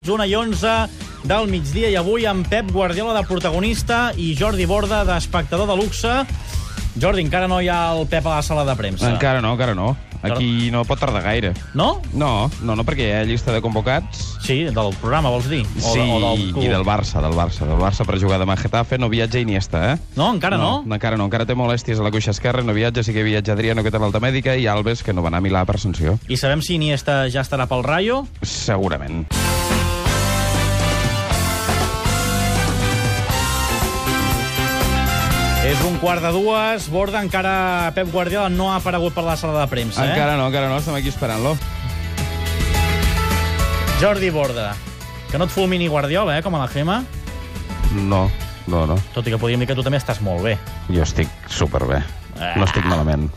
1 i 11 del migdia i avui amb Pep Guardiola de protagonista i Jordi Borda d'espectador de luxe. Jordi, encara no hi ha el Pep a la sala de premsa. Encara no, encara no. Aquí no pot tardar gaire. No? No, no, no, perquè hi ha llista de convocats. Sí, del programa, vols dir? O, sí, de, o del club. i del Barça, del Barça, del Barça per jugar demà a Getafe. No viatja Iniesta, eh? No, encara no? no? Encara no, encara té molèsties a la cuixa esquerra, no viatja, sí que viatja Adriano, que té l'alta mèdica, i Alves, que no va anar a Milà per sanció. I sabem si Iniesta ja estarà pel Rayo? Segurament. És un quart de dues, Borda encara Pep Guardiola no ha aparegut per la sala de premsa, eh? Encara no, encara no, estem aquí esperant-lo. Jordi Borda. Que no et fulmini Guardiola, eh, com a la Gema. No, no, no. Tot i que podríem dir que tu també estàs molt bé. Jo estic superbé. No estic malament.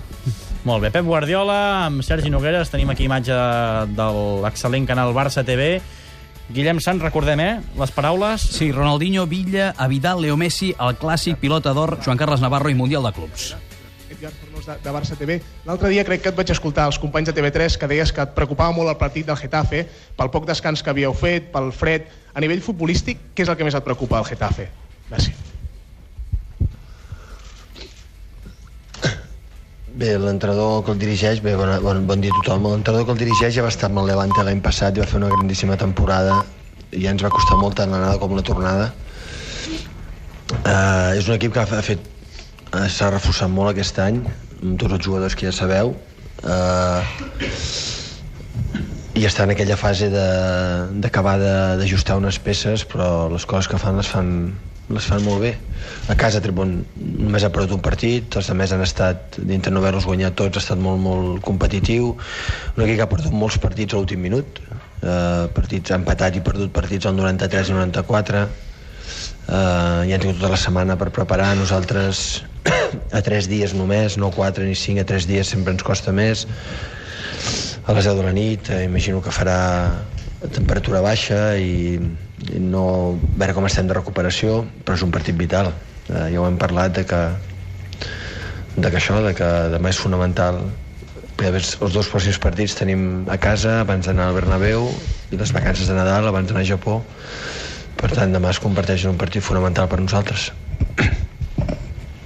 Molt bé, Pep Guardiola, amb Sergi Nogueres, tenim aquí imatge de l'excel·lent canal Barça TV. Guillem Sant, recordem, eh, les paraules? Sí, Ronaldinho, Villa, Avidal, Leo Messi, el clàssic, pilota d'or, Joan Carles Navarro i Mundial de Clubs. Edgar Fornós de, de Barça TV. L'altre dia crec que et vaig escoltar als companys de TV3 que deies que et preocupava molt el partit del Getafe pel poc descans que havíeu fet, pel fred. A nivell futbolístic, què és el que més et preocupa del Getafe? Gràcies. Bé, l'entrenador que el dirigeix, bé, bon, bon, bon dia a tothom, l'entrenador que el dirigeix ja va estar amb el Levante l'any passat i va fer una grandíssima temporada i ja ens va costar molt tant l'anada com la tornada. Uh, és un equip que ha fet s'ha reforçat molt aquest any amb tots els jugadors que ja sabeu uh, i està en aquella fase d'acabar d'ajustar unes peces però les coses que fan les fan les fan molt bé. A casa Tribon només ha perdut un partit, els altres han estat, dintre no haver-los guanyat tots, ha estat molt, molt competitiu. Un equip que ha perdut molts partits a l'últim minut, eh, partits ha empatat i perdut partits al 93 i 94. Eh, i han tingut tota la setmana per preparar. Nosaltres a tres dies només, no quatre ni cinc, a tres dies sempre ens costa més. A les 10 de la nit, eh, imagino que farà temperatura baixa i no a veure com estem de recuperació, però és un partit vital. Eh, ja ho hem parlat de que, de que això, de que demà és fonamental els dos pròxims partits. Tenim a casa abans d'anar al Bernabéu i les vacances de Nadal abans d'anar a Japó. Per tant demà es converteix en un partit fonamental per nosaltres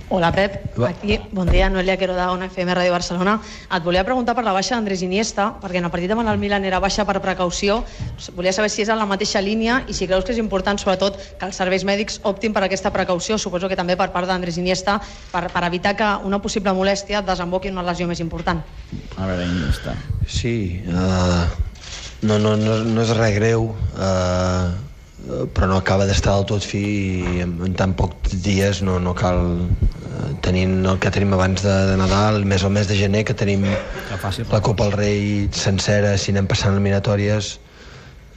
Hola, Pep. Va. Aquí, bon dia, Noelia Quero de Ona FM Ràdio Barcelona. Et volia preguntar per la baixa d'Andrés Iniesta, perquè en el partit amb el Milan era baixa per precaució. Volia saber si és en la mateixa línia i si creus que és important, sobretot, que els serveis mèdics optin per aquesta precaució, suposo que també per part d'Andrés Iniesta, per, per evitar que una possible molèstia desemboqui en una lesió més important. A veure, Iniesta. Sí, uh, no, no, no, no és res greu, uh, però no acaba d'estar del tot fi i en, en tan pocs dies no, no cal uh, tenint el que tenim abans de, de Nadal, més el mes de gener que tenim fàcil. la Copa del Rei sencera, si anem passant eliminatòries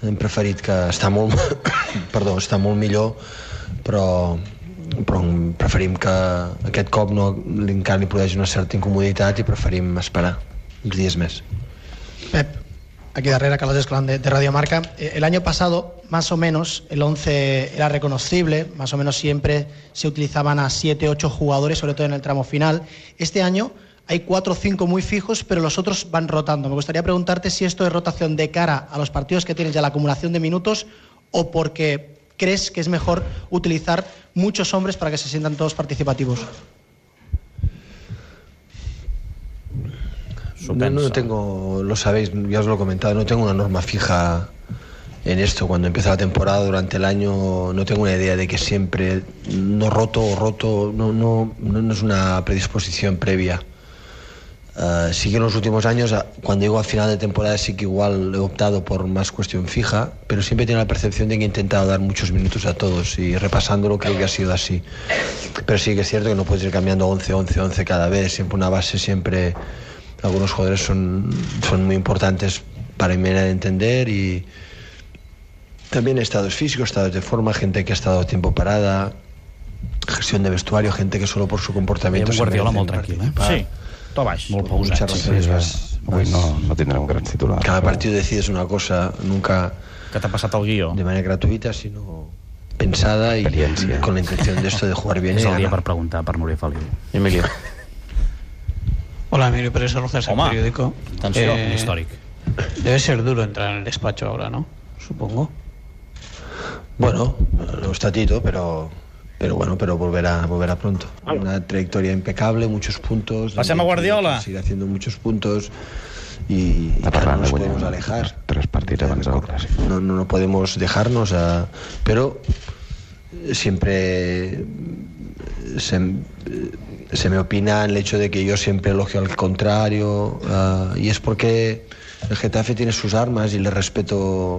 hem preferit que està molt perdó, està molt millor però però preferim que aquest cop no, encara li produeix una certa incomoditat i preferim esperar uns dies més. Pep, aquí darrera Carlos Escolán de, de Radio Marca. Eh, El año pasado, más o menos, el 11 era reconocible, más o menos siempre se utilizaban a 7, 8 jugadores, sobre todo en el tramo final. Este año hay 4 o 5 muy fijos, pero los otros van rotando. Me gustaría preguntarte si esto es rotación de cara a los partidos que tienes ya la acumulación de minutos o porque crees que es mejor utilizar muchos hombres para que se sientan todos participativos. No, no tengo, lo sabéis, ya os lo he comentado, no tengo una norma fija en esto. Cuando empieza la temporada, durante el año, no tengo una idea de que siempre no roto o roto, no, no, no, es una predisposición previa. Eh, sí que en los últimos años, a- cuando llego al final de temporada, sí que igual he optado por más cuestión fija, pero siempre tengo la percepción de que he intentado dar muchos minutos a todos y repasándolo creo que ha sido así. Pero sí que es cierto que no puedes ir cambiando 11, 11, 11 cada vez, siempre una base, siempre algunos jugadores son, son muy importantes para mi manera de entender y también estados físicos, estados de forma, gente que ha estado tiempo parada, gestión de vestuario, gente que solo por su comportamiento Veiem Guardiola molt tranquil, eh? Sí, to baix. Molt Muchas pausat. sí. reservas. Avui no, no tindrem grans titulars. Cada però- partido decides una cosa, nunca Que t'ha passat el guió. de manera gratuita, sino pensada y, con la intención de esto de jugar bien És el dia per preguntar per Núria Feliu. Emilio. Hola, Emilio Pérez Arrozas, el periódico. Un Eh, històric. Debe ser duro entrar en el despacho ahora, ¿no? Supongo. Bueno, no está Tito, pero, pero bueno, pero volverá, volverá pronto. Una trayectoria impecable, muchos puntos. Pasemos a Guardiola. Sigue haciendo muchos puntos y, claro, no nos podemos alejar. tres partits abans del clàssic. No, no, no podemos dejarnos, a, pero siempre se, se me opina el hecho de que yo siempre elogio al contrario ah, y es porque el Getafe tiene sus armas y le respeto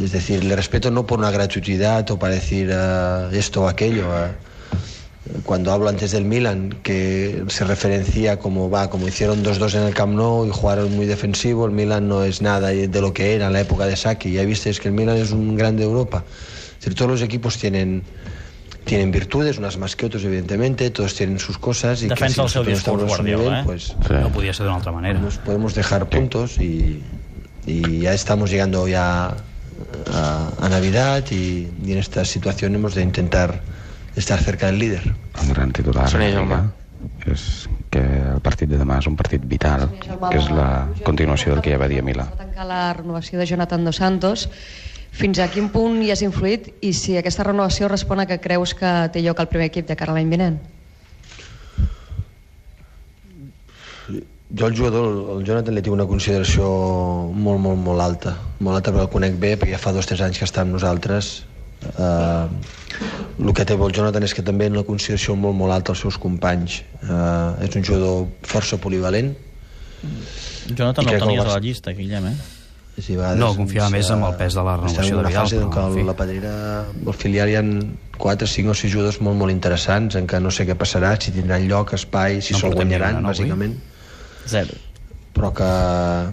es decir, le respeto no por una gratuidad o para decir ah, esto o aquello. ah. Cuando hablo antes del Milan, que se referencia como va, como hicieron 2-2 en el Camp Nou y jugaron muy defensivo, el Milan no es nada de lo que era en la época de Saki. Ya visteis que el Milan es un grande de Europa. Es decir, todos los equipos tienen tienen virtudes, unas más que otros, evidentemente, todos tienen sus cosas y Defensa que si el seu discurs, Guardiola, nivel, eh? pues Sí. No podia ser d'una altra manera. nos podemos dejar puntos y, y ya estamos llegando ya a, a Navidad y, y en esta situación hemos de intentar estar cerca del líder. Un gran titular Sonia Jaume. És que el partit de demà és un partit vital, que és la continuació del que ja va dir a Milà. Va tancar la renovació de Jonathan Dos Santos. Fins a quin punt hi has influït i si aquesta renovació respon a que creus que té lloc al primer equip de cara a l'any vinent? Jo el jugador, el Jonathan, li tinc una consideració molt, molt, molt alta. Molt alta perquè el conec bé, perquè ja fa dos o tres anys que està amb nosaltres. Uh, el que té el Jonathan és que també en la consideració molt, molt alta als seus companys. Uh, és un jugador força polivalent. Jonathan no el tenies a la llista, Guillem, eh? Sí, a vegades, No, confiava més amb el pes de la renovació de Vidal, fase però, en fi. la pedrera, al filial hi ha 4, 5 o 6 jugadors molt, molt interessants en què no sé què passarà, si tindran lloc, espai, si No se'l guanyaran, no, avui? bàsicament. Zero. Però que,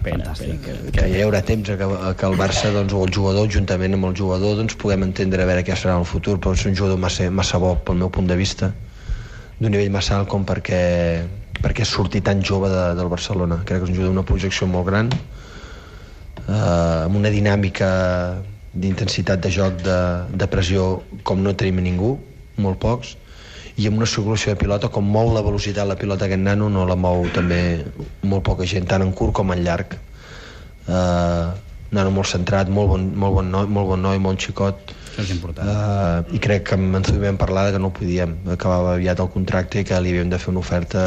Pena, Fantàstic. pena. que hi haurà temps que, que el Barça doncs, o el jugador, juntament amb el jugador, doncs, puguem entendre a veure què serà en el futur, però és un jugador massa, massa bo, pel meu punt de vista, d'un nivell massa alt com perquè, perquè surti tan jove de, del Barcelona. Crec que és un jugador d'una projecció molt gran, eh, amb una dinàmica d'intensitat de joc, de, de pressió, com no tenim ningú, molt pocs, i amb una circulació de pilota, com mou la velocitat la pilota aquest nano, no la mou també molt poca gent, tant en curt com en llarg. Uh, nano molt centrat, molt bon, molt bon noi, molt bon noi, molt xicot. Això és important. Uh, I crec que amb en vam parlar que no podíem, acabava aviat el contracte i que li havíem de fer una oferta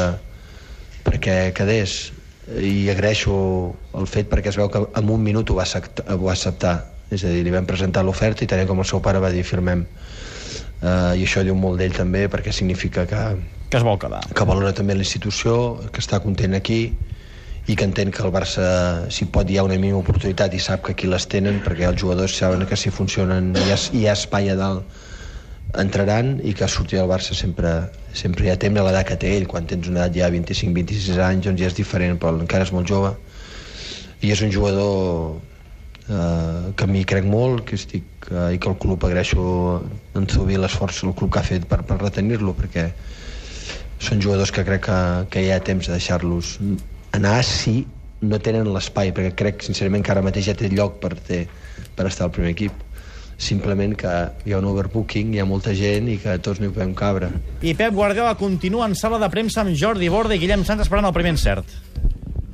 perquè quedés i agraeixo el fet perquè es veu que en un minut ho va acceptar, ho va acceptar. és a dir, li vam presentar l'oferta i tant com el seu pare va dir firmem uh, i això diu molt d'ell també perquè significa que, Que es vol quedar. que valora també la institució, que està content aquí i que entén que el Barça si pot hi ha una mínima oportunitat i sap que aquí les tenen perquè els jugadors saben que si funcionen hi ha, hi ha espai a dalt entraran i que sortir del Barça sempre, sempre ha temps a l'edat que té ell. Quan tens una edat ja 25-26 anys doncs ja és diferent però encara és molt jove. I és un jugador eh, que a mi crec molt que estic, eh, i que el club agraeixo en Zubi l'esforç del club que ha fet per, per retenir-lo perquè són jugadors que crec que, que hi ha temps de deixar-los anar si no tenen l'espai perquè crec sincerament que ara mateix ja té lloc per, ter, per estar al primer equip simplement que hi ha un overbooking, hi ha molta gent i que tots no hi podem cabre. I Pep Guardiola continua en sala de premsa amb Jordi Borda i Guillem Sanz esperant el primer encert.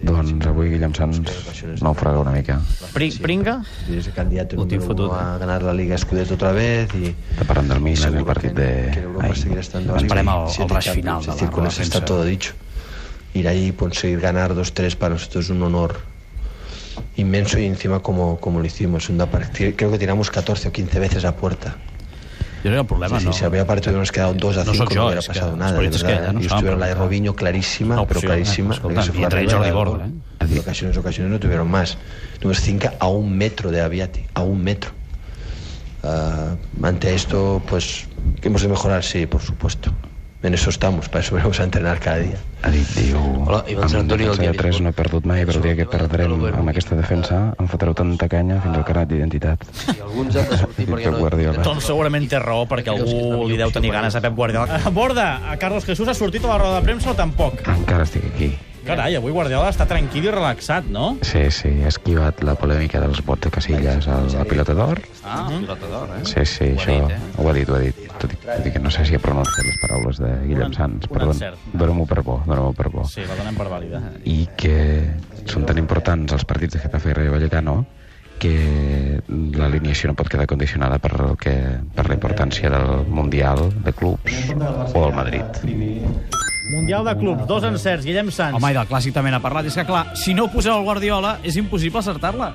Doncs avui Guillem Sanz naufraga una mica. Pri Pringa? Y es el tinc número fotut. a ganar la Liga Scudetto otra vez y Està parlant del Milan, el partit de... al- al siete rush final de la eso defensa. está todo dicho. Ir ahí y conseguir ganar 2-3 para nosotros es un honor inmenso y encima como, como lo hicimos. Una partida- creo que tiramos 14 o 15 veces a puerta. Jo crec que el problema Sí, no... si había partido hubiéramos quedado 2 a No 5 sóc no, hubiera que pasado nada. de verdad. no estuvieron la de. Robinho clarísima, pero clarísima. escolta, se fue Jordi Borda, gol. ¿eh? Y ocasiones, ocasiones no tuvieron más. Tuvimos 5 a un metro de Aviati, a un metro. Ah, ante esto, pues, que hemos de mejorar, sí, por supuesto. En eso estamos, para eso venimos a entrenar cada día. Ha dit, diu, Hola, Ivan amb Antonio, defensa el de dia 3 no he perdut mai, però el dia que perdrem amb aquesta defensa em fotreu tanta canya fins al carnet d'identitat. I alguns han de sortir perquè Pep no... Guardiola. Doncs segurament té raó, perquè algú li deu tenir ganes a Pep Guardiola. A Borda, a Carlos Jesús ha sortit a la roda de premsa o tampoc? Encara estic aquí. Carai, avui Guardiola està tranquil i relaxat, no? Sí, sí, he esquivat la polèmica dels vots de Casillas a la pilota d'or. Ah, pilota d'or, eh? Sí, sí, Ho ha això dit, eh? ho ha dit, ho ha dit. Tot i, tot i que no sé si he pronunciat les paraules de Guillem Un- Sanz, un però encert. dóna-m'ho per bo, dóna-m'ho per bo. Sí, la donem per vàlida. I que són tan importants els partits de Getafe i Rayo Vallecano que l'alineació no pot quedar condicionada per, el que, per la importància del Mundial de clubs o del Madrid. Mundial de clubs, dos encerts, Guillem Sanz. Home, i del clàssic també n'ha parlat. És que, clar, si no poseu el Guardiola, és impossible acertar-la.